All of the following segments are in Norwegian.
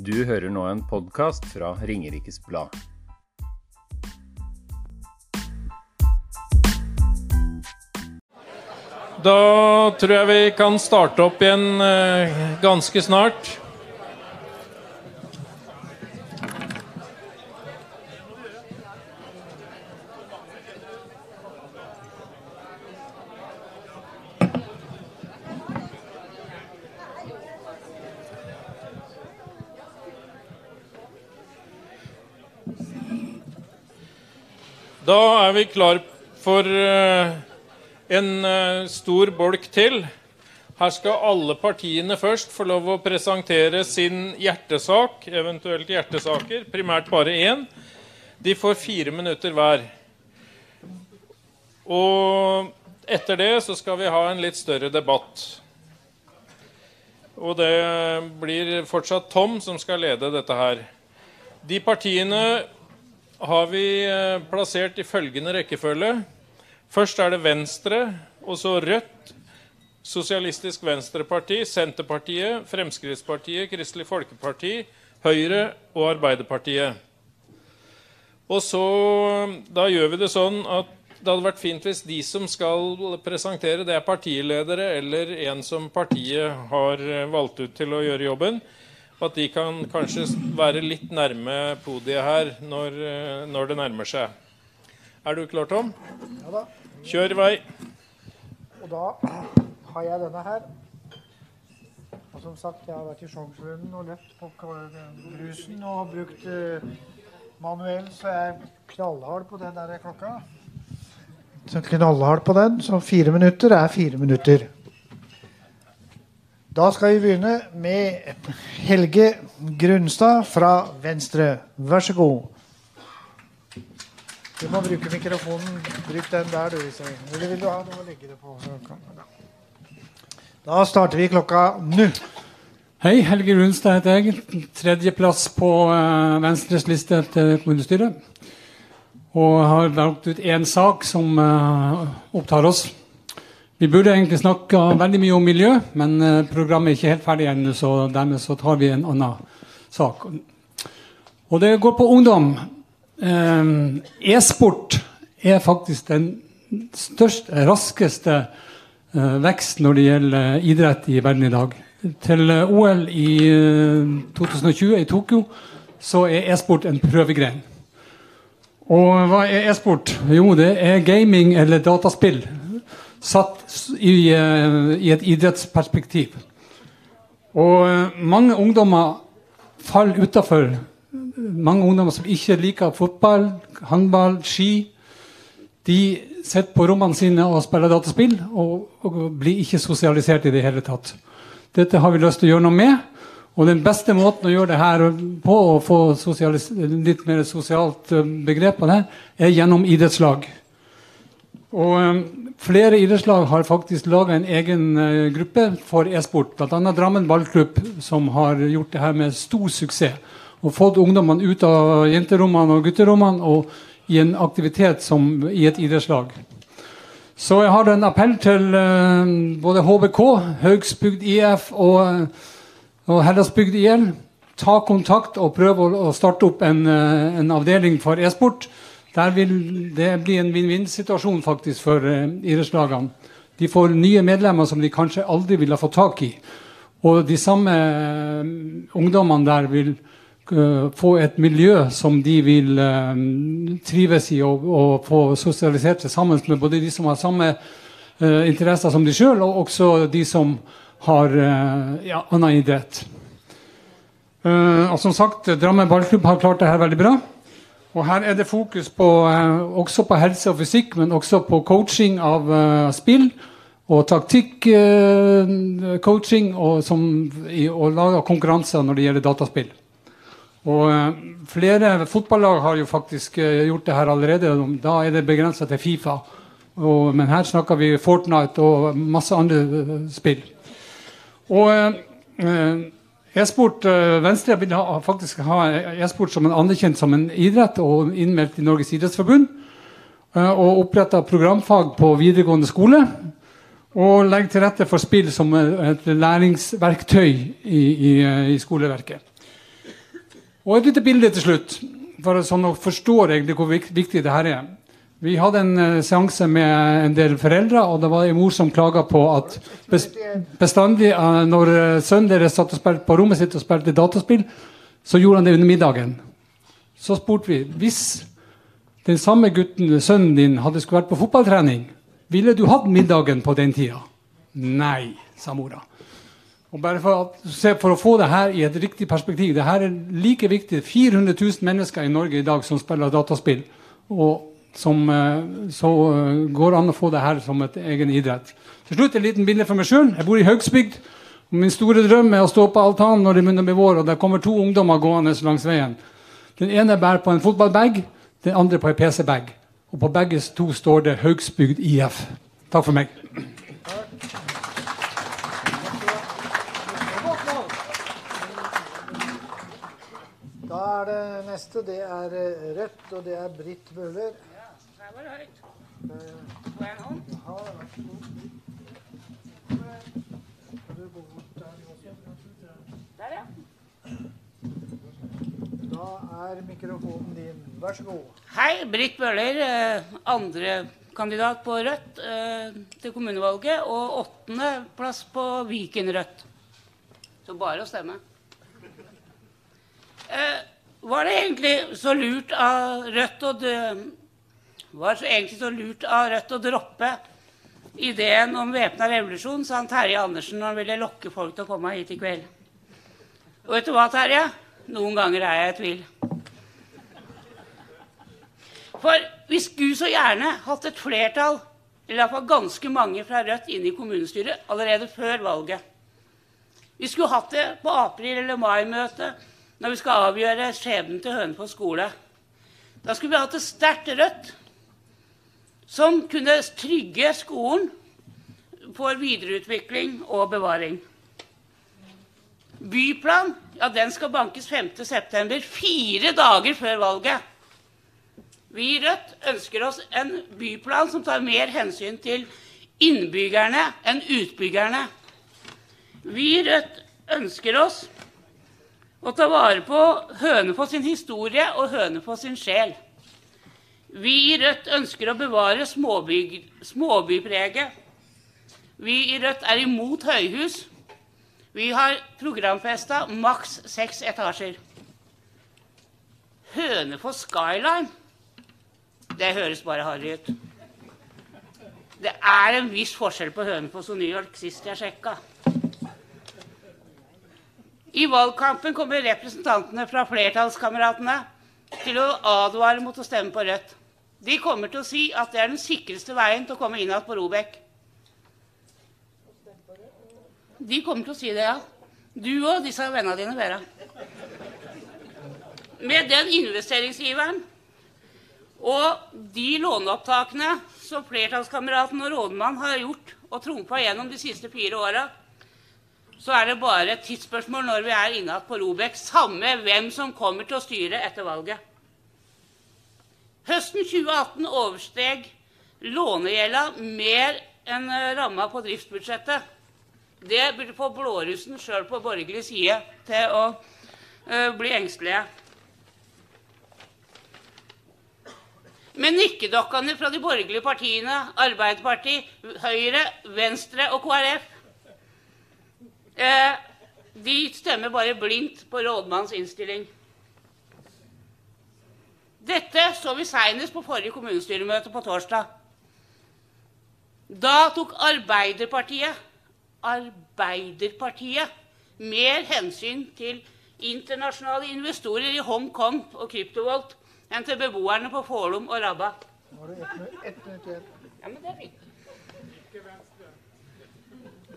Du hører nå en podkast fra Ringerikes Blad. Da tror jeg vi kan starte opp igjen eh, ganske snart. Da er vi klar for eh, en eh, stor bolk til. Her skal alle partiene først få lov å presentere sin hjertesak, eventuelt hjertesaker. Primært bare én. De får fire minutter hver. Og etter det så skal vi ha en litt større debatt. Og det blir fortsatt Tom som skal lede dette her. De partiene har vi eh, plassert i følgende rekkefølge. Først er det Venstre, og så Rødt, Sosialistisk Venstreparti, Senterpartiet, Fremskrittspartiet, Kristelig Folkeparti, Høyre og Arbeiderpartiet. Og så, Da gjør vi det sånn at det hadde vært fint hvis de som skal presentere, det er partiledere eller en som partiet har eh, valgt ut til å gjøre jobben. At de kan kanskje være litt nærme podiet her når, eh, når det nærmer seg. Er du klar, Tom? Ja da. Kjør i vei. Og da har jeg denne her. Og som sagt, jeg har vært i Sjongsvunnen og løpt på brusen og brukt uh, manuell, så jeg er knallhard på den der klokka. Så knallhard på den, så fire minutter er fire minutter. Da skal vi begynne med Helge Grunstad fra Venstre. Vær så god. Du må bruke mikrofonen. Bruk den der, du. Eller vil du ha noe å legge det på? Da starter vi klokka nå. Hei, Helge Runstad heter jeg. Tredjeplass på uh, Venstres liste til kommunestyret. Og har valgt ut én sak som uh, opptar oss. Vi burde egentlig snakka veldig mye om miljø, men uh, programmet er ikke helt ferdig ennå, så dermed så tar vi en annen sak. Og det går på ungdom. E-sport er faktisk den største, raskeste vekst når det gjelder idrett i verden i dag. Til OL i 2020 i Tokyo så er e-sport en prøvegren. Og hva er e-sport? Jo, det er gaming eller dataspill satt i, i et idrettsperspektiv. Og mange ungdommer faller utafor. Mange ungdommer som ikke liker fotball, håndball, ski. De sitter på rommene sine og spiller dataspill og, og, blir ikke sosialisert i det hele tatt. Dette har vi lyst til å gjøre noe med. Og den beste måten å gjøre det her på, å få litt mer sosialt begrep på det, er gjennom idrettslag. Og um, Flere idrettslag har faktisk laga en egen uh, gruppe for e-sport. Bl.a. Drammen ballklubb, som har gjort det her med stor suksess. Og fått ungdommene ut av jenterommene og gutterommene og i en aktivitet som i et idrettslag. Så jeg har en appell til uh, både HBK, Haugsbygd IF og, og Hellasbygd IL. Ta kontakt og prøv å, starte opp en, en avdeling for e-sport. Der vil det bli en vinn-vinn-situasjon faktisk for eh, idrettslagene. De får nye medlemmer som de kanskje aldri ville fått tak i. Og de samme eh, ungdommene der vil eh, få et miljø som de vil trives i og, og, få sosialisert seg sammen med både de som har samme interesser som de sjøl, og også de som har ja, annen idrett. som sagt, Drammen ballklubb har klart det her veldig bra. Og Her er det fokus på, eh, også på helse og fysikk, men også på coaching av uh, spill. Og taktikk-coaching, uh, og, og lage konkurranser når det gjelder dataspill. Og Flere fotballag har jo faktisk gjort det her allerede. Da er det begrensa til Fifa. Og, men her snakker vi Fortnite og masse andre spill. Og E-sport, Venstre vil ha, faktisk ha e-sport som en anerkjent som en idrett og innmeldt i Norges idrettsforbund. Og oppretta programfag på videregående skole. Og legge til rette for spill som et læringsverktøy i, i, i skoleverket. Og et lite bilde til slutt, for sånn å forstå egentlig hvor viktig det her er. Vi hadde en uh, seanse med en del foreldre, og det var en mor som klaga på at bestandig uh, når uh, sønnen deres satt og spilte på rommet sitt og spilte dataspill, så gjorde han det under middagen. Så spurte vi hvis den samme gutten, sønnen din hadde skulle vært på fotballtrening, ville du hatt middagen på den tida? Nei, sa mora. Og bare for, for, å få det her i et riktig perspektiv det her er like viktig 400 000 mennesker i Norge i dag som spiller dataspill. Og som eh, så går går an å få det her som et egen idrett. Til slutt en liten bilde for meg sjøl. Jeg bor i Haugsbygd. Min store drøm er å stå på altanen når det begynner å bli vår, og der kommer to ungdommer gående langs veien. Den ene bærer på en fotballbag, den andre på en PC-bag. Og på begge to står det Haugsbygd IF. Takk for meg. Da er det neste. Det er eh, Rødt, og det er Britt Bøhler. Her var det høyt. Får jeg en hånd? Ja, vær så god. Der ja. Da er mikrofonen din. Vær så god. Hei, Britt Bøhler. eh, Andre kandidat på Rødt eh, til kommunevalget. Og åttende plass på Viken Rødt. Så bare å stemme. Eh, Var det egentlig så lurt av Rødt å var så egentlig så lurt av Rødt å droppe ideen om væpna revolusjon, sa han Terje Andersen når han ville lokke folk til å komme hit i kveld. Og vet du hva, Terje? Noen ganger er jeg i tvil. For vi skulle så gjerne hatt et flertall, eller iallfall ganske mange fra Rødt, inne i kommunestyret allerede før valget. Vi skulle hatt det på april- eller mai-møtet når vi skal avgjøre skjebnen til Hønefoss skole. Da skulle vi hatt et sterkt Rødt som kunne trygge skolen for videreutvikling og bevaring. Byplan ja, den skal bankes 5.9., fire dager før valget. Vi i Rødt ønsker oss en byplan som tar mer hensyn til innbyggerne enn utbyggerne. Vi i Rødt ønsker oss å ta vare på Hønefoss sin historie og Hønefoss sin sjel. Vi i Rødt ønsker å bevare småby, småbypreget. Vi i Rødt er imot høyhus. Vi har programfesta maks seks etasjer. Hønefoss Skyline Det høres bare harry ut. Det er en viss forskjell på Hønefoss og New York sist jeg sjekka. I valgkampen kommer representantene fra flertallskameratene til å advare mot å stemme på Rødt. De kommer til å si at det er den sikreste veien til å komme inn igjen på Robek. De kommer til å si det, ja. Du og disse vennene dine, Vera. Med den investeringsgiveren og de låneopptakene som flertallskameraten og rådmannen har gjort og trumfa gjennom de siste fire åra, så er det bare et tidsspørsmål når vi er inne på Robek, samme hvem som kommer til å styre etter valget. Høsten 2018 oversteg lånegjelda mer enn ramma på driftsbudsjettet. Det burde få blårussen sjøl på borgerlig side til å uh, bli engstelige. Men nikkedokkene fra de borgerlige partiene, Arbeiderpartiet, Høyre, Venstre og KrF, eh, de stemmer bare blindt på rådmannens innstilling. Dette så vi seinest på forrige kommunestyremøte på torsdag. Da tok Arbeiderpartiet Arbeiderpartiet mer hensyn til internasjonale investorer i Hongkong og kryptovolt enn til beboerne på Forlum og Rabba.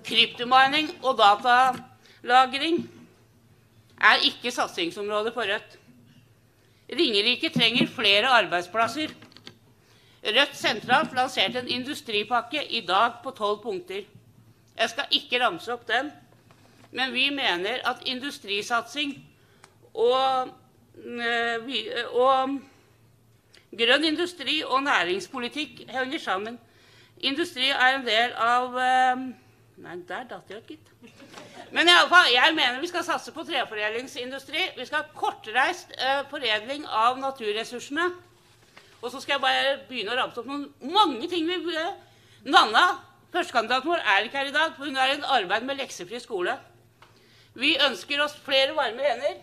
Kryptomining og datalagring er ikke satsingsområde for Rødt. Ringerike trenger flere arbeidsplasser. Rødt sentralt lanserte en industripakke i dag på tolv punkter. Jeg skal ikke ramse opp den, men vi mener at industrisatsing og, og grønn industri og næringspolitikk henger sammen. Industri er en del av Nei, der datt jeg ut, gitt. Men i alle fall, jeg mener vi skal satse på treforedlingsindustri. Vi skal ha kortreist eh, foredling av naturressursene. Og så skal jeg bare begynne å ramse opp noen mange ting vi burde Nanna, førstekandidaten vår, er ikke her i dag, for hun er i arbeid med leksefri skole. Vi ønsker oss flere varme hender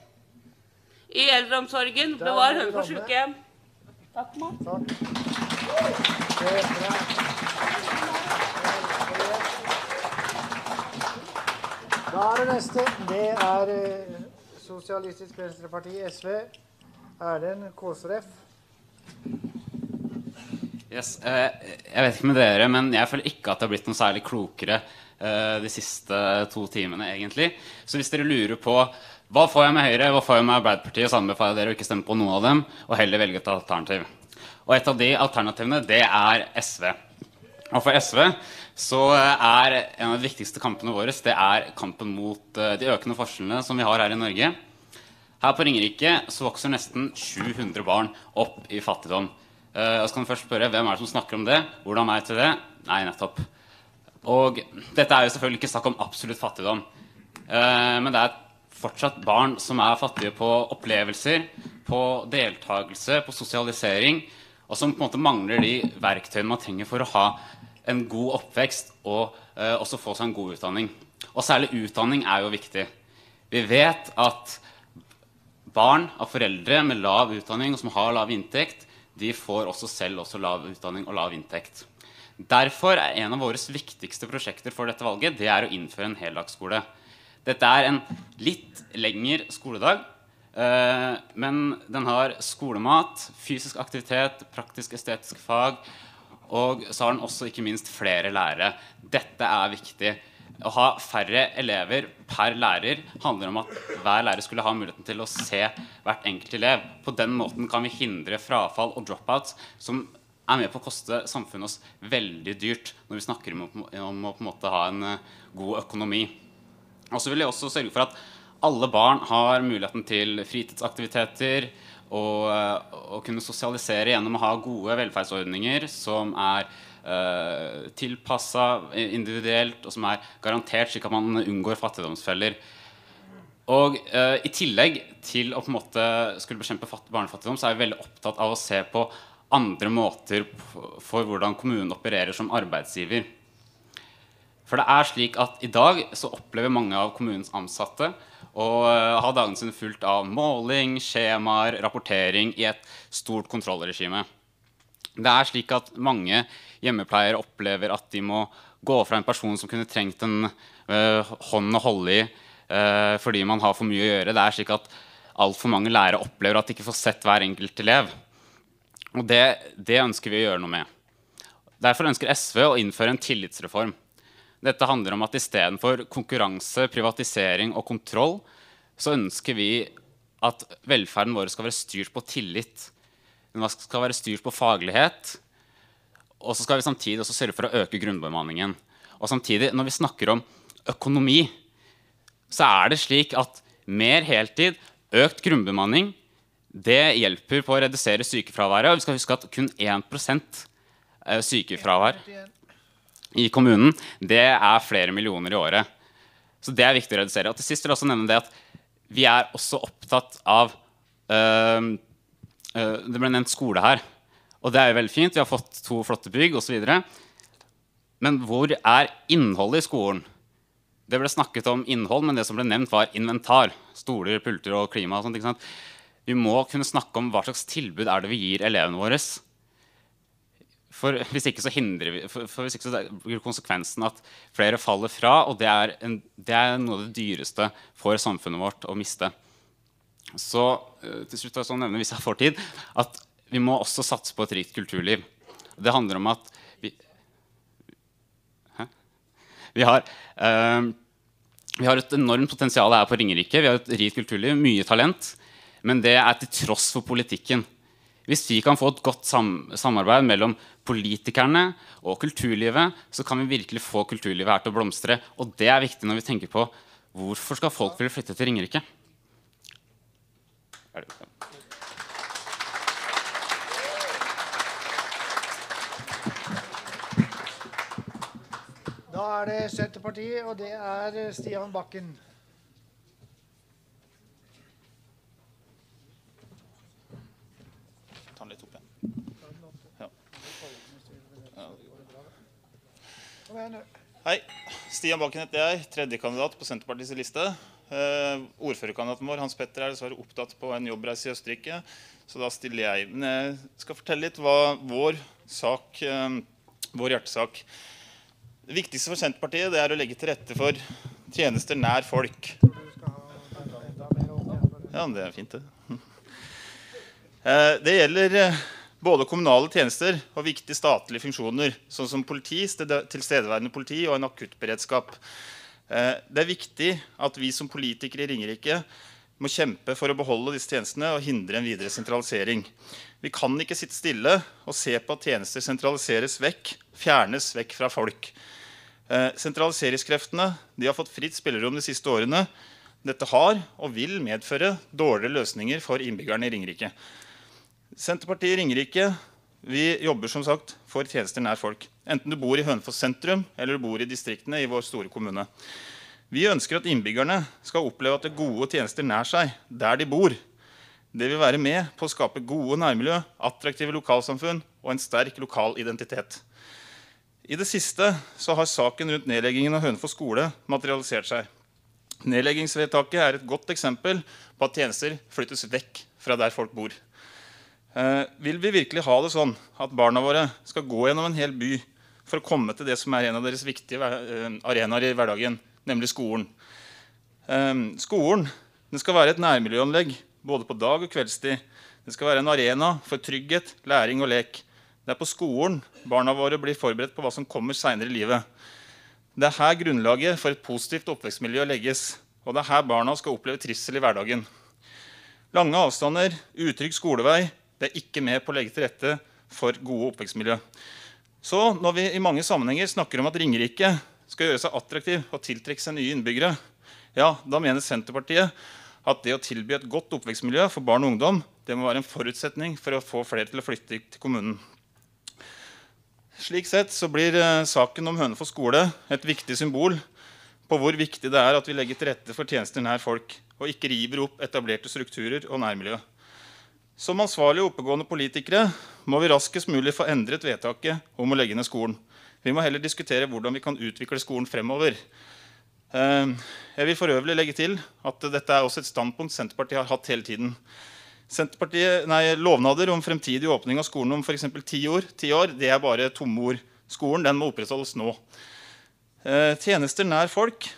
i eldreomsorgen. Bevar er henne på sykehjem. Takk, mamma. Takk. Det er bra. Da er det neste. Det er eh, Sosialistisk Venstreparti, SV. Erlend Kåsref. Yes, eh, jeg vet ikke med dere, men jeg føler ikke at det har blitt noe særlig klokere eh, de siste to timene, egentlig. Så hvis dere lurer på hva får jeg med Høyre, hva får jeg med Arbeiderpartiet, så anbefaler jeg dere å ikke stemme på noen av dem, og heller velge et alternativ. Og et av de alternativene, det er SV. Og for SV så er en av de viktigste kampene våre det er kampen mot eh, de økende forskjellene som vi har her i Norge. Her på Ringerike så vokser nesten 700 barn opp i fattigdom. Eh, og så kan du først spørre hvem er det som snakker om det. Hvordan er det til det? Nei, nettopp. Og dette er jo selvfølgelig ikke snakk om absolutt fattigdom. Eh, men det er fortsatt barn som er fattige på opplevelser, på deltakelse, på sosialisering, og som på en måte mangler de verktøyene man trenger for å ha en god oppvekst og eh, også få seg en god utdanning. Og særlig utdanning er jo viktig. Vi vet at barn av foreldre med lav utdanning og som har lav inntekt, de får også selv også lav utdanning og lav inntekt. Derfor er en av våre viktigste prosjekter for dette valget det er å innføre en heldagsskole. Dette er en litt lengre skoledag, eh, men den har skolemat, fysisk aktivitet, praktisk-estetiske fag, og så har den også ikke minst flere lærere. Dette er viktig. Å ha færre elever per lærer handler om at hver lærer skulle ha muligheten til å se hvert enkelt elev. På den måten kan vi hindre frafall og dropouts, som er med på å koste samfunnet oss veldig dyrt når vi snakker om, om å på en måte ha en eh, god økonomi. Og så vil jeg også sørge for at alle barn har muligheten til fritidsaktiviteter og og kunne sosialisere gjennom å ha gode velferdsordninger som er uh, tilpassa individuelt, og som er garantert, slik at man unngår fattigdomsfeller. Og uh, I tillegg til å på en måte skulle bekjempe barnefattigdom, så er vi veldig opptatt av å se på andre måter for hvordan kommunen opererer som arbeidsgiver. For det er slik at i dag så opplever mange av kommunens ansatte å eh, ha dagene sine fullt av måling, skjemaer, rapportering i et stort kontrollregime. Det er slik at mange hjemmepleiere opplever at de må gå fra en person som kunne trengt en eh, hånd å holde i eh, fordi man har for mye å gjøre. Det er slik at altfor mange lærere opplever at de ikke får sett hver enkelt elev. Og det, det ønsker vi å gjøre noe med. Derfor ønsker SV å innføre en tillitsreform. Dette handler om at istedenfor konkurranse, privatisering og kontroll, så ønsker vi at velferden vår skal være styrt på tillit. Den skal være styrt på faglighet. Og så skal vi samtidig også sørge for å øke grunnbemanningen. Og samtidig, når vi snakker om økonomi, så er det slik at mer heltid, økt grunnbemanning, det hjelper på å redusere sykefraværet. Og vi skal huske at kun 1% sykefravær i kommunen, det er flere millioner i året. Så det er viktig å redusere. Og til sist vil jeg også nevne det at vi er også opptatt av øh, Det ble nevnt skole her. Og det er jo veldig fint. Vi har fått to flotte bygg osv. Men hvor er innholdet i skolen? Det ble snakket om innhold, men det som ble nevnt, var inventar. Stoler, pulter og klima. og sånt? Vi må kunne snakke om hva slags tilbud er det vi gir elevene våre. For hvis ikke så hindrer vi, for, for hvis ikke så blir konsekvensen at flere faller fra, og det er, en, det er noe av det dyreste for samfunnet vårt å miste. Så eh, til slutt så nevne, hvis jeg får tid, at vi må også satse på et rikt kulturliv. Det handler om at vi, Hæ? vi har eh, vi har et enormt potensial her på Ringerike. Vi har et rikt kulturliv, mye talent. Men det er til tross for politikken. Hvis vi kan få et godt sam samarbeid mellom politikerne og kulturlivet, så kan vi virkelig få kulturlivet her til å blomstre. Og det er viktig når vi tenker på hvorfor skal folk ville flytte til Ringerike. Er Da er det Senterpartiet, og det er Stian Bakken. Ta den litt opp igjen. Ja. Kom igjen, du. Hei. Stian Bakken heter jeg. Tredjekandidat på Senterpartiets liste. Eh, ordførerkandidaten vår Hans Petter er dessverre opptatt på en jobbreise i Østerrike, så da stiller jeg. Men jeg skal fortelle litt hva vår sak, eh, vår hjertesak Det viktigste for Senterpartiet det er å legge til rette for tjenester nær folk. Ja, det er fint, det. Eh, Det gjelder eh, både kommunale tjenester og viktige statlige funksjoner, sånn som politi, tilstedeværende politi og en akuttberedskap. Eh, Det er viktig at vi som politikere i Ringerike må kjempe for å beholde disse tjenestene og hindre en videre sentralisering. Vi kan ikke sitte stille og se på at tjenester sentraliseres vekk, fjernes vekk fra folk. Eh, Sentraliseringskreftene har fått fritt spillerom de siste årene. Dette har og vil medføre dårligere løsninger for innbyggerne i Ringerike. Senterpartiet i Ringerike vi jobber som sagt for tjenester nær folk. Enten du bor i Hønefoss sentrum eller du bor i distriktene i vår store kommune. Vi ønsker at innbyggerne skal oppleve at det er gode tjenester nær seg, der de bor. Det vil være med på å skape gode nærmiljø, attraktive lokalsamfunn og en sterk lokal identitet. I det siste så har saken rundt nedleggingen av Hønefoss skole materialisert seg. Nedleggingsvedtaket er et godt eksempel på at tjenester flyttes vekk fra der folk bor. Eh, vil vi virkelig ha det sånn at barna våre skal gå gjennom en hel by for å komme til det som er en av deres viktige eh, arenaer i hverdagen, nemlig skolen? Eh, skolen skal være et nærmiljøanlegg både på dag og kveldstid. Det skal være en arena for trygghet, læring og lek. Det er på skolen barna våre blir forberedt på hva som kommer seinere i livet. Det er her grunnlaget for et positivt oppvekstmiljø legges. Og det er her barna skal oppleve trivsel i hverdagen. Lange avstander, utrygg skolevei, det er ikke med på å legge til rette for gode oppvekstmiljø. Så når vi i mange sammenhenger snakker om at Ringerike skal gjøre seg attraktiv og tiltrekke seg nye innbyggere, ja, da mener Senterpartiet at det å tilby et godt oppvekstmiljø for barn og ungdom det må være en forutsetning for å få flere til å flytte til kommunen. Slik sett så blir eh, saken om Hønefoss skole et viktig symbol på hvor viktig det er at vi legger til rette for tjenester nær folk, og ikke river opp etablerte strukturer og nærmiljø. Som ansvarlige oppegående politikere må vi raskest mulig få endret vedtaket om å legge ned skolen. Vi må heller diskutere hvordan vi kan utvikle skolen fremover. Eh, Jeg vil for øvrig legge til at dette er også et standpunkt Senterpartiet har hatt hele tiden. Nei, Lovnader om fremtidig åpning av skolen om f.eks. ti år, 10 år det er bare tomme ord. Skolen den må opprettholdes nå. Eh, tjenester nær folk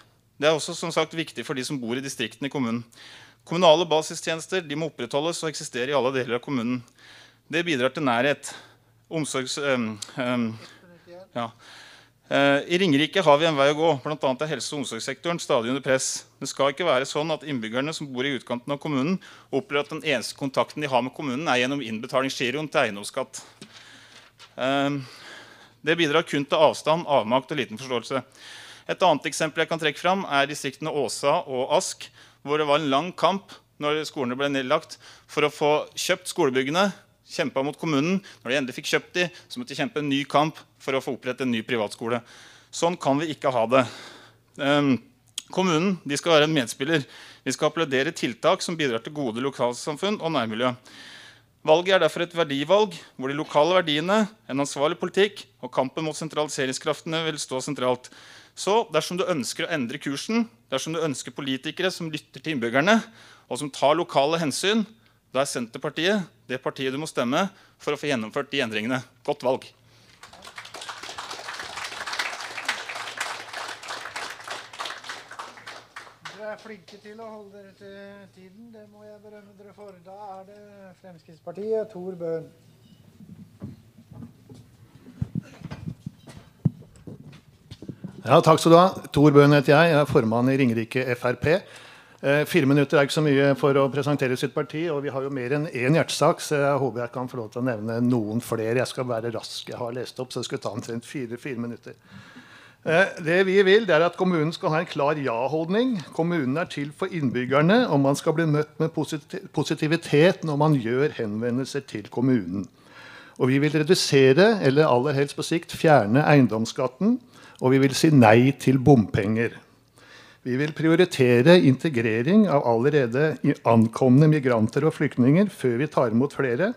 det er også som sagt viktig for de som bor i distriktene i kommunen. Kommunale basistjenester de må opprettholdes og eksistere i alle deler av kommunen. Det bidrar til nærhet. Omsorgs... øhm, øhm, ja. Eh, I Ringerike har vi en vei å gå. Blant annet er helse- og omsorgssektoren stadig under press. Det skal ikke være sånn at innbyggerne som bor i utkanten av kommunen, opplever at den eneste kontakten de har med kommunen, er gjennom innbetalingsgiroen til eiendomsskatt. Eh, Det bidrar kun til avstand, avmakt og liten forståelse. Et annet eksempel jeg kan trekke fram, er distriktene Åsa og Ask, hvor det var en lang kamp når skolene ble nedlagt, for å få kjøpt skolebyggene. Kjempa mot kommunen. Når de endelig fikk kjøpt de, så måtte de kjempe en ny kamp for å få opprettet en ny privatskole. Sånn kan vi ikke ha det. Um, kommunen de skal være en medspiller. Vi skal applaudere tiltak som bidrar til gode lokalsamfunn og nærmiljø. Valget er derfor et verdivalg hvor de lokale verdiene, en ansvarlig politikk og kampen mot sentraliseringskraftene vil stå sentralt. Så dersom du ønsker å endre kursen, dersom du ønsker politikere som lytter til innbyggerne, og som tar lokale hensyn, da er Senterpartiet det partiet du må stemme for å få gjennomført de endringene. Godt valg. Dere er flinke til å holde dere til tiden. Det må jeg berømme dere for. Da er det Fremskrittspartiet. Tor Bøhn. Ja, takk skal du ha. Tor Bøhn heter jeg. Jeg er formann i Ringerike Frp. Eh, fire minutter er ikke så mye for å presentere sitt parti, og vi har jo mer enn én hjertesak, så jeg håper jeg kan få lov til å nevne noen flere. Jeg skal være rask. Jeg har lest opp, så det skal ta omtrent fire, fire minutter. Eh, det vi vil, det er at kommunen skal ha en klar ja-holdning. Kommunen er til for innbyggerne, og man skal bli møtt med posit- positivitet når man gjør henvendelser til kommunen. Og vi vil redusere, eller aller helst på sikt fjerne eiendomsskatten Og vi vil si nei til bompenger. Vi vil prioritere integrering av allerede ankomne migranter og flyktninger før vi tar imot flere.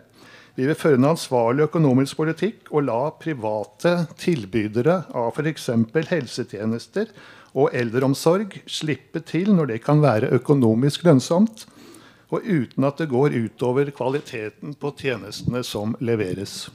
Vi vil føre en ansvarlig økonomisk politikk og la private tilbydere av f.eks. helsetjenester og eldreomsorg slippe til når det kan være økonomisk lønnsomt, og uten at det går utover kvaliteten på tjenestene som leveres.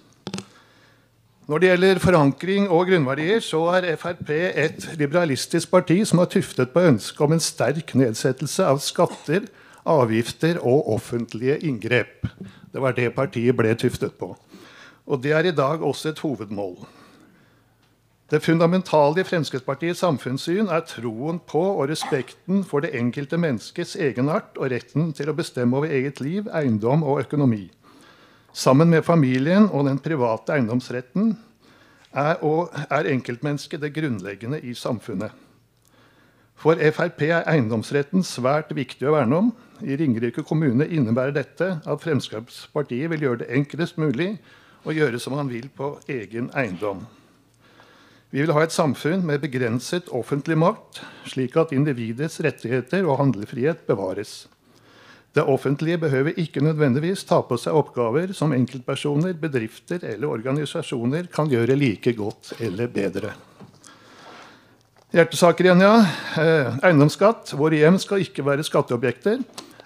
Når det gjelder forankring og grunnverdier, så er Frp et liberalistisk parti som har tuftet på ønsket om en sterk nedsettelse av skatter, avgifter og offentlige inngrep. Det var det partiet ble tuftet på. Og det er i dag også et hovedmål. Det fundamentale i Fremskrittspartiets samfunnssyn er troen på og respekten for det enkelte menneskets egenart og retten til å bestemme over eget liv, eiendom og økonomi. Sammen med familien og den private eiendomsretten er, er enkeltmennesket det grunnleggende i samfunnet. For Frp er eiendomsretten svært viktig å verne om. I Ringerike kommune innebærer dette at Fremskrittspartiet vil gjøre det enklest mulig å gjøre som man vil på egen eiendom. Vi vil ha et samfunn med begrenset offentlig makt, slik at individets rettigheter og handlefrihet bevares. Det offentlige behøver ikke nødvendigvis ta på seg oppgaver som enkeltpersoner, bedrifter eller organisasjoner kan gjøre like godt eller bedre. Hjertesaker igjen, ja. Eh, eiendomsskatt. Våre hjem skal ikke være skatteobjekter.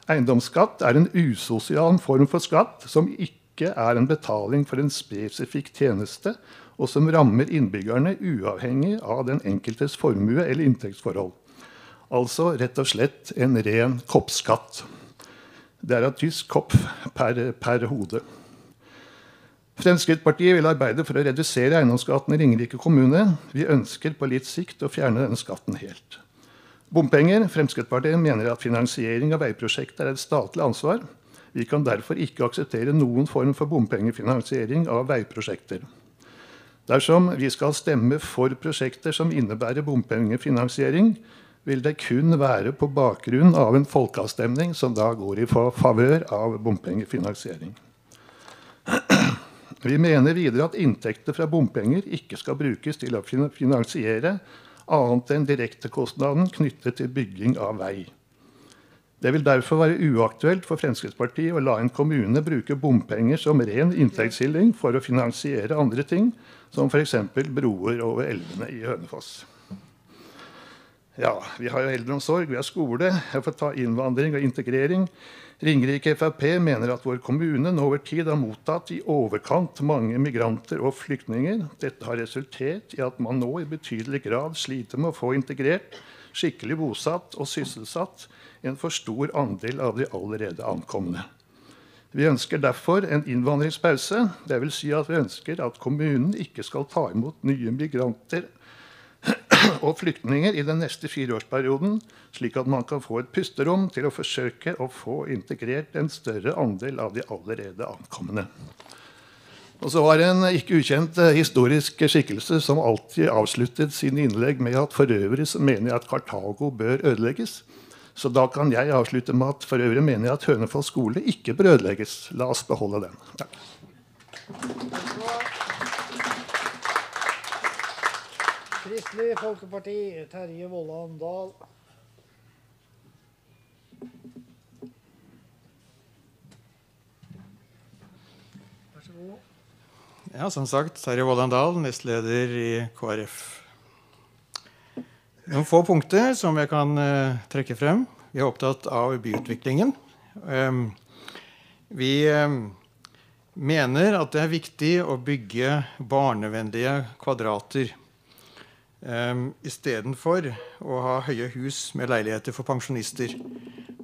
Eiendomsskatt er en usosial form for skatt som ikke er en betaling for en spesifikk tjeneste, og som rammer innbyggerne uavhengig av den enkeltes formue eller inntektsforhold. Altså rett og slett en ren koppskatt. Det er av tysk kopf per, per hode. Fremskrittspartiet vil arbeide for å redusere eiendomsskatten i Ringerike kommune. Vi ønsker på litt sikt å fjerne denne skatten helt. Bompenger. Fremskrittspartiet mener at finansiering av veiprosjekter er et statlig ansvar. Vi kan derfor ikke akseptere noen form for bompengefinansiering av veiprosjekter. Dersom vi skal stemme for prosjekter som innebærer bompengefinansiering, vil det kun være på bakgrunn av en folkeavstemning som da går i favør av bompengefinansiering. Vi mener videre at inntekter fra bompenger ikke skal brukes til å finansiere annet enn direktekostnaden knyttet til bygging av vei. Det vil derfor være uaktuelt for Fremskrittspartiet å la en kommune bruke bompenger som ren inntektskilling for å finansiere andre ting, som f.eks. broer over elvene i Hønefoss. Ja, vi har jo eldreomsorg, vi har skole, jeg får ta innvandring og integrering. Ringerike Frp mener at vår kommune nå over tid har mottatt i overkant mange migranter og flyktninger. Dette har resultert i at man nå i betydelig grad sliter med å få integrert, skikkelig bosatt og sysselsatt en for stor andel av de allerede ankomne. Vi ønsker derfor en innvandringspause. Dvs. Si at vi ønsker at kommunen ikke skal ta imot nye migranter og flyktninger i den neste fireårsperioden, slik at man kan få et pusterom til å forsøke å få integrert en større andel av de allerede ankomne. Og så var det en ikke ukjent eh, historisk skikkelse som alltid avsluttet sine innlegg med at for øvrig mener jeg at Kartago bør ødelegges. Så da kan jeg avslutte med at for øvrig mener jeg at Hønefoss skole ikke bør ødelegges. La oss beholde den. Takk. Kristelig Folkeparti, Terje Vollan Dahl. Vær så god. Ja, som sagt, Terje Vollan Dahl, nestleder i KrF. Noen få punkter som jeg kan uh, trekke frem. Vi er opptatt av byutviklingen. Um, vi um, mener at det er viktig å bygge barnevennlige kvadrater um, istedenfor å ha høye hus med leiligheter for pensjonister.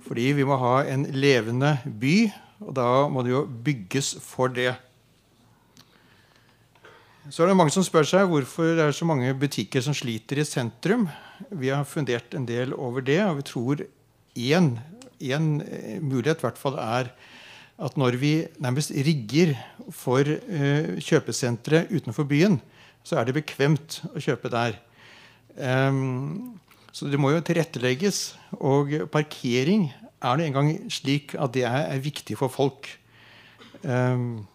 Fordi vi må ha en levende by, og da må det jo bygges for det. Så er det mange som spør seg hvorfor det er så mange butikker som sliter i sentrum. Vi har fundert en del over det, og vi tror én, én eh, mulighet hvert fall er at når vi nærmest rigger for uh, kjøpesentre utenfor byen, så er det bekvemt å kjøpe der. Um, så det må jo tilrettelegges. Og parkering er det engang slik at det er, viktig for folk. Um,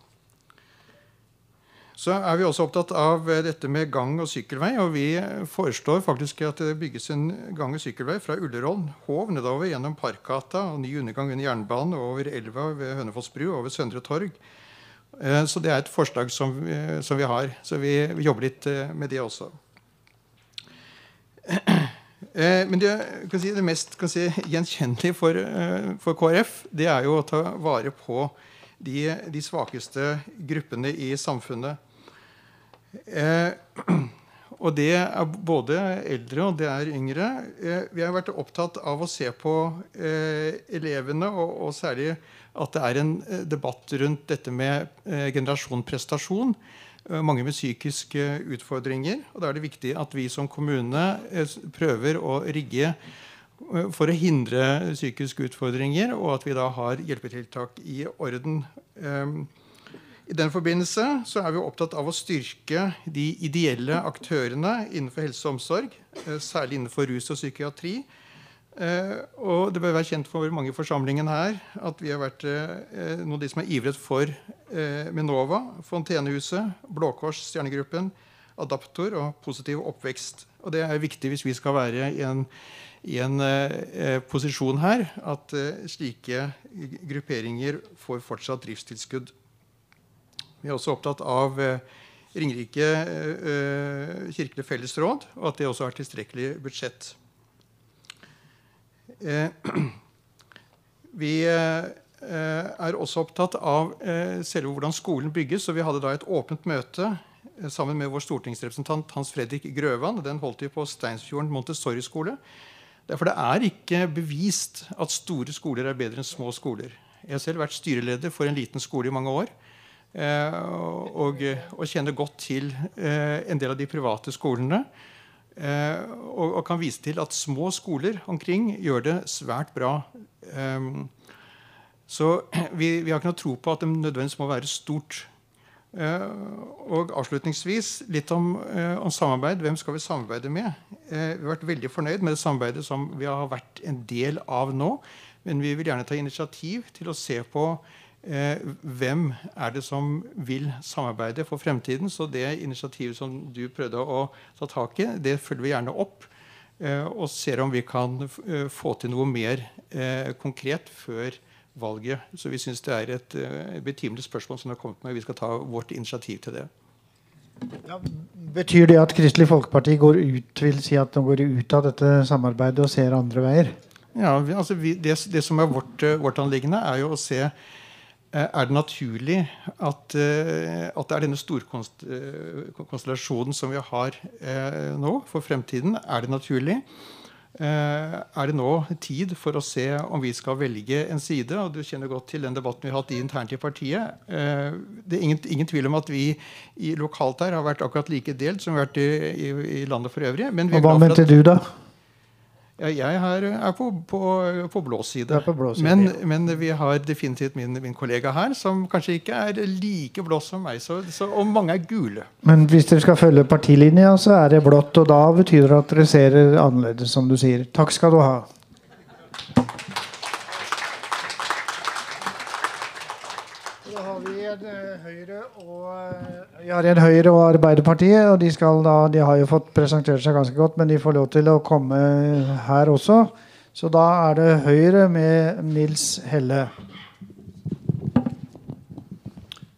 Så er vi også opptatt av eh, dette med gang- og sykkelvei. Og vi foreslår faktisk at det bygges en gang- og sykkelvei fra Ullerål Hov nedover gjennom Parkgata og ny undergang under jernbanen og over elva ved Hønefoss bru over Søndre Torg. Eh, så det er et forslag som vi har. Så vi, vi jobber litt eh, med det også. Eh, Men det, si, det mest si, gjenkjennelige for, eh, for KrF det er jo å ta vare på de, de svakeste gruppene i samfunnet. Eh, og det er både eldre og det er yngre. Eh, vi har vært opptatt av å se på eh, elevene, og, og særlig at det er en eh, debatt rundt dette med generasjon prestasjon. Eh, mange med psykiske utfordringer. og Da er det viktig at vi som kommune eh, prøver å rigge eh, for å hindre psykiske utfordringer, og at vi da har hjelpetiltak i orden. Eh, I den forbindelse så er vi opptatt av å styrke de ideelle aktørene innenfor helse og omsorg, eh, særlig innenfor rus og psykiatri. Eh, og det bør være kjent for mange i forsamlingen her at vi har vært eh, noen av de som har ivret for eh, Minova, Fontenehuset, Blå Kors, Stjernegruppen, Adaptor og Positiv oppvekst. Og det er viktig hvis vi skal være i en, i en eh, posisjon her, at eh, slike grupperinger får fortsatt driftstilskudd. Vi er også opptatt av eh, Ringerike kirkelig fellesråd, og at det også har tilstrekkelig budsjett. Eh, vi eh, er også opptatt av eh, selve hvordan skolen bygges. og Vi hadde da et åpent møte sammen med vår stortingsrepresentant Hans Fredrik Grøvan. Den holdt vi på Steinsfjorden Montessori-skole. Derfor det er ikke bevist at store skoler er bedre enn små skoler. Jeg har selv vært styreleder for en liten skole i mange år. Og, og kjenner godt til en del av de private skolene. Eh, og, og kan vise til at små skoler omkring gjør det svært bra. Så vi, vi har ikke noe tro på at det nødvendigvis må være stort. Eh, og avslutningsvis litt om, eh, om samarbeid. Hvem skal vi samarbeide med? Vi har vært veldig fornøyd med det samarbeidet som vi har vært en del av nå. Men vi vil gjerne ta initiativ til å se på hvem er det som vil samarbeide for fremtiden. Så det initiativet som du prøvde å ta tak i, det følger vi gjerne opp. Eh, og ser om vi kan eh, få til noe mer eh, konkret før valget. Så vi syns det er et eh, betimelig spørsmål som har kommet med. Vi skal ta vårt initiativ til det. Betyr det at Kristelig Folkeparti går ut, vil si at de går ut av dette samarbeidet og ser andre veier? Ja, vi, altså vi, det, det som er vårt, eh, vårt anliggende, er jo å se eh, er det naturlig at, eh, at det er denne storkonstellasjonen som vi har eh, nå for fremtiden? Er det naturlig? Eh, er det nå tid for å se om vi skal velge en side? og Du kjenner godt til den debatten vi har hatt internt i partiet. Eh, det er ingen, ingen tvil om at vi i lokalt her har vært akkurat like delt som vi har vært i, i, i landet for øvrig. Men vi er glad for mente at- du, da? Ja, jeg her er på, på, på blå side. På blå side, men, ja. men vi har definitivt min, min kollega her, som kanskje ikke er like blå som meg. Så, så, og mange er gule. Men hvis dere skal følge partilinja, så er det blått. Og da betyr det at dere ser annerledes, som du sier. Takk skal du ha. Da har vi en eh, Høyre og eh, vi har en Høyre og Arbeiderpartiet, og de, da, de har jo fått presentert seg ganske godt, men de får lov til å komme her også. Så da er det Høyre med Nils Helle.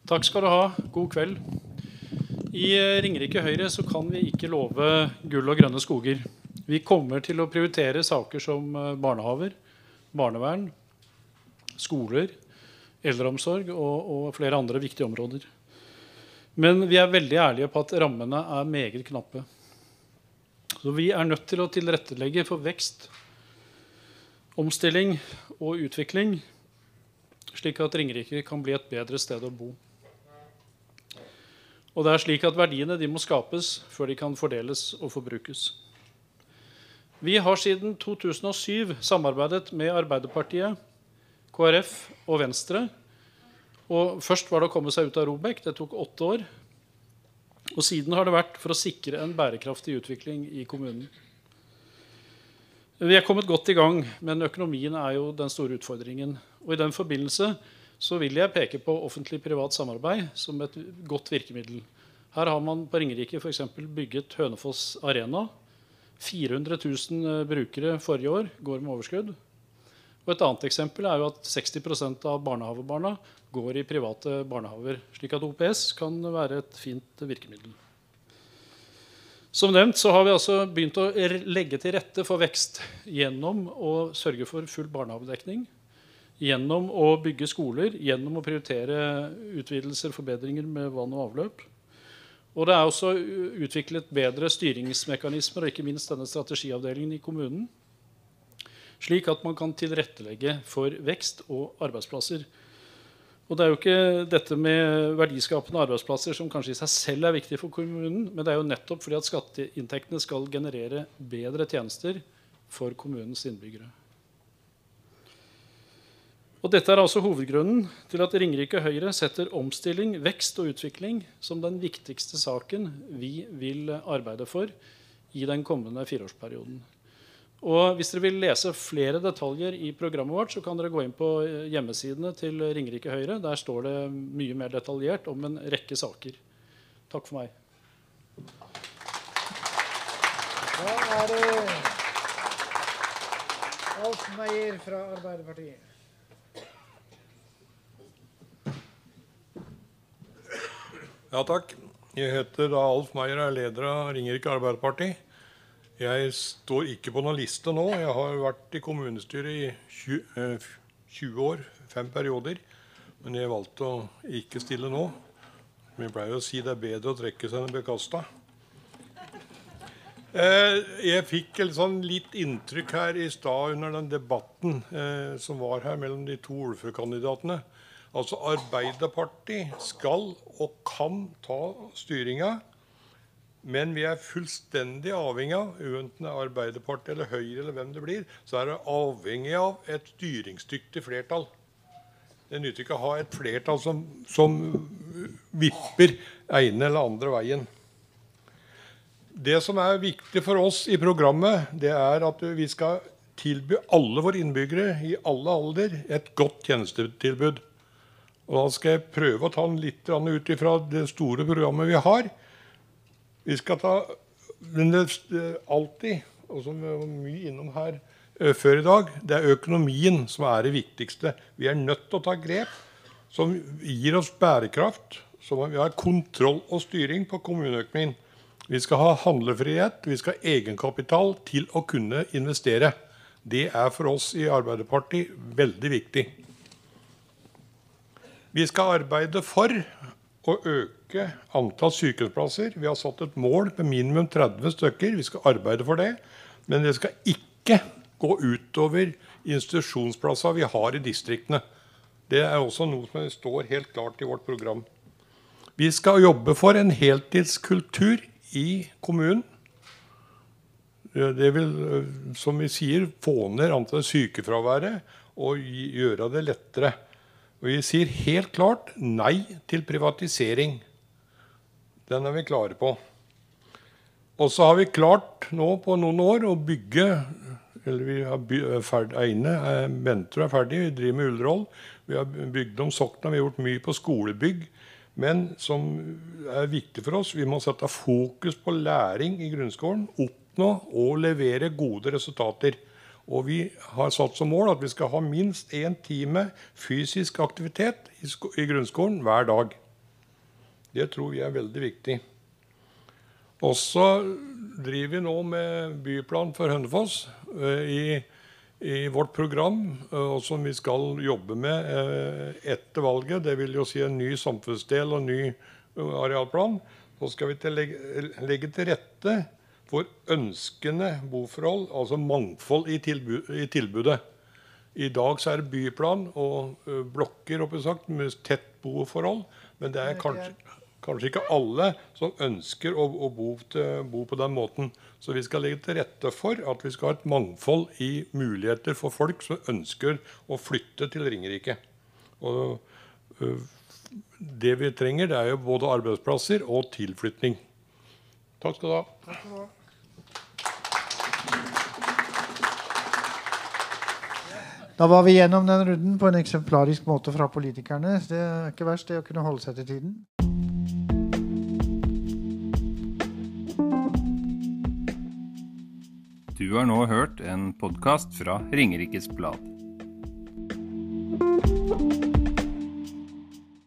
Takk skal du ha. God kveld. I eh, Ringerike Høyre så kan vi ikke love gull og grønne skoger. Vi kommer til å prioritere saker som eh, barnehaver, barnevern, skoler, eldreomsorg og, og flere andre viktige områder. Men vi er veldig ærlige på at rammene er meget knappe. Så vi er nødt til å tilrettelegge for vekst, omstilling og utvikling, slik at Ringerike kan bli et bedre sted å bo. Og det er slik at Verdiene må skapes før de kan fordeles og forbrukes. Vi har siden 2007 samarbeidet med Arbeiderpartiet, KrF og Venstre. Og Først var det å komme seg ut av Robek. Det tok åtte år. Og siden har det vært for å sikre en bærekraftig utvikling i kommunen. Vi er kommet godt i gang, men økonomien er jo den store utfordringen. Og I den forbindelse så vil jeg peke på offentlig-privat samarbeid som et godt virkemiddel. Her har man på Ringerike f.eks. bygget Hønefoss Arena. 400 000 brukere forrige år går med overskudd. Og Et annet eksempel er jo at 60% av barnehavebarna går i private barnehaver. Slik at OPS kan være et fint virkemiddel. Som nevnt så har vi altså begynt å legge til rette for vekst gjennom å sørge for full barnehagedekning. Gjennom å bygge skoler, gjennom å prioritere utvidelser og forbedringer med vann og avløp. Og det er også utviklet bedre styringsmekanismer og ikke minst denne strategiavdelingen i kommunen. Slik at man kan tilrettelegge for vekst og arbeidsplasser. Og det er jo ikke dette med verdiskapende arbeidsplasser som kanskje i seg selv er viktig for kommunen, men det er jo nettopp fordi at skatteinntektene skal generere bedre tjenester for kommunens innbyggere. Og Dette er altså hovedgrunnen til at Ringerike Høyre setter omstilling, vekst og utvikling som den viktigste saken vi vil arbeide for i den kommende fireårsperioden. Og Hvis dere vil lese flere detaljer i programmet vårt, så kan dere gå inn på hjemmesidene til Ringerike Høyre. Der står det mye mer detaljert om en rekke saker. Takk for meg. Da er det Alf Meyer fra Arbeiderpartiet. Ja, takk. Jeg heter da Alf Meyer, er leder av Ringerike Arbeiderparti. Jeg står ikke på noen liste nå. Jeg har vært i kommunestyret i 20, 20 eh, år, fem perioder. Men jeg valgte å ikke stille nå. Vi pleier å si det er bedre å trekke seg enn å bli kasta. Eh, jeg fikk sånn litt inntrykk her i stad under den debatten eh, som var her mellom de to ordførerkandidatene. Altså Arbeiderpartiet skal og kan ta styringa men vi er fullstendig avhengig av, enten det er Arbeiderpartiet eller Høyre eller hvem det blir, så er det avhengig av et styringsdyktig flertall. Det nytter ikke å ha et flertall som, som vipper ene eller andre veien. Det som er viktig for oss i programmet, det er at vi skal tilby alle våre innbyggere i alle alder et godt tjenestetilbud. Og Da skal jeg prøve å ta den litt ut ifra det store programmet vi har. Vi skal ta Men det er alltid, og som vi var mye innom her uh, før i dag, det er økonomien som er det viktigste. Vi er nødt til å ta grep som gir oss bærekraft. Så vi har kontroll og styring på kommuneøkonomien. Vi skal ha handlefrihet, vi skal ha egenkapital til å kunne investere. Det er for oss i Arbeiderpartiet veldig viktig. Vi skal arbeide for å øke antall sykehjemsplasser. Vi har satt et mål på minimum 30 stykker. Vi skal arbeide for det. Men det skal ikke gå utover institusjonsplasser vi har i distriktene. Det er også noe som står helt klart i vårt program. Vi skal jobbe for en heltidskultur i kommunen. Det vil, som vi sier, få ned antall sykefraværet og gjøre det lettere. Og vi sier helt klart nei til privatisering. Den er vi klare på. Og så har vi klart nå på noen år å bygge eller vi har ferd, Eine Bentro er ferdig, vi driver med Ullevål. Vi har bygd om Sokna, vi har gjort mye på skolebygg. Men som er viktig for oss, vi må sette fokus på læring i grunnskolen. Oppnå og levere gode resultater. Og vi har satt som mål at vi skal ha minst én time fysisk aktivitet i, i, grunnskolen hver dag. Det tror vi er veldig viktig. Også driver vi nå med byplan for Hønefoss uh, i, i, vårt program, uh, og som vi skal jobbe med uh, etter valget. Det vil jo si en ny samfunnsdel og ny arealplan. Så skal vi legge til rette for ønskende boforhold, altså mangfold i, tilbud, i tilbudet. I dag så er det byplan og blokker sagt, med tett boforhold. Men det er kanskje, kanskje ikke alle som ønsker å, å bo, til, bo, på den måten. Så vi skal legge til rette for at vi skal ha et mangfold i muligheter for folk som ønsker å flytte til Ringerike. Og, det vi trenger, det er jo både arbeidsplasser og tilflytning. Takk skal du ha. Takk skal du ha. Da var vi gjennom den runden på en eksemplarisk måte fra politikerne. Det er ikke verst, det å kunne holde seg til tiden. Du har nå hørt en podkast fra Ringerikes Blad.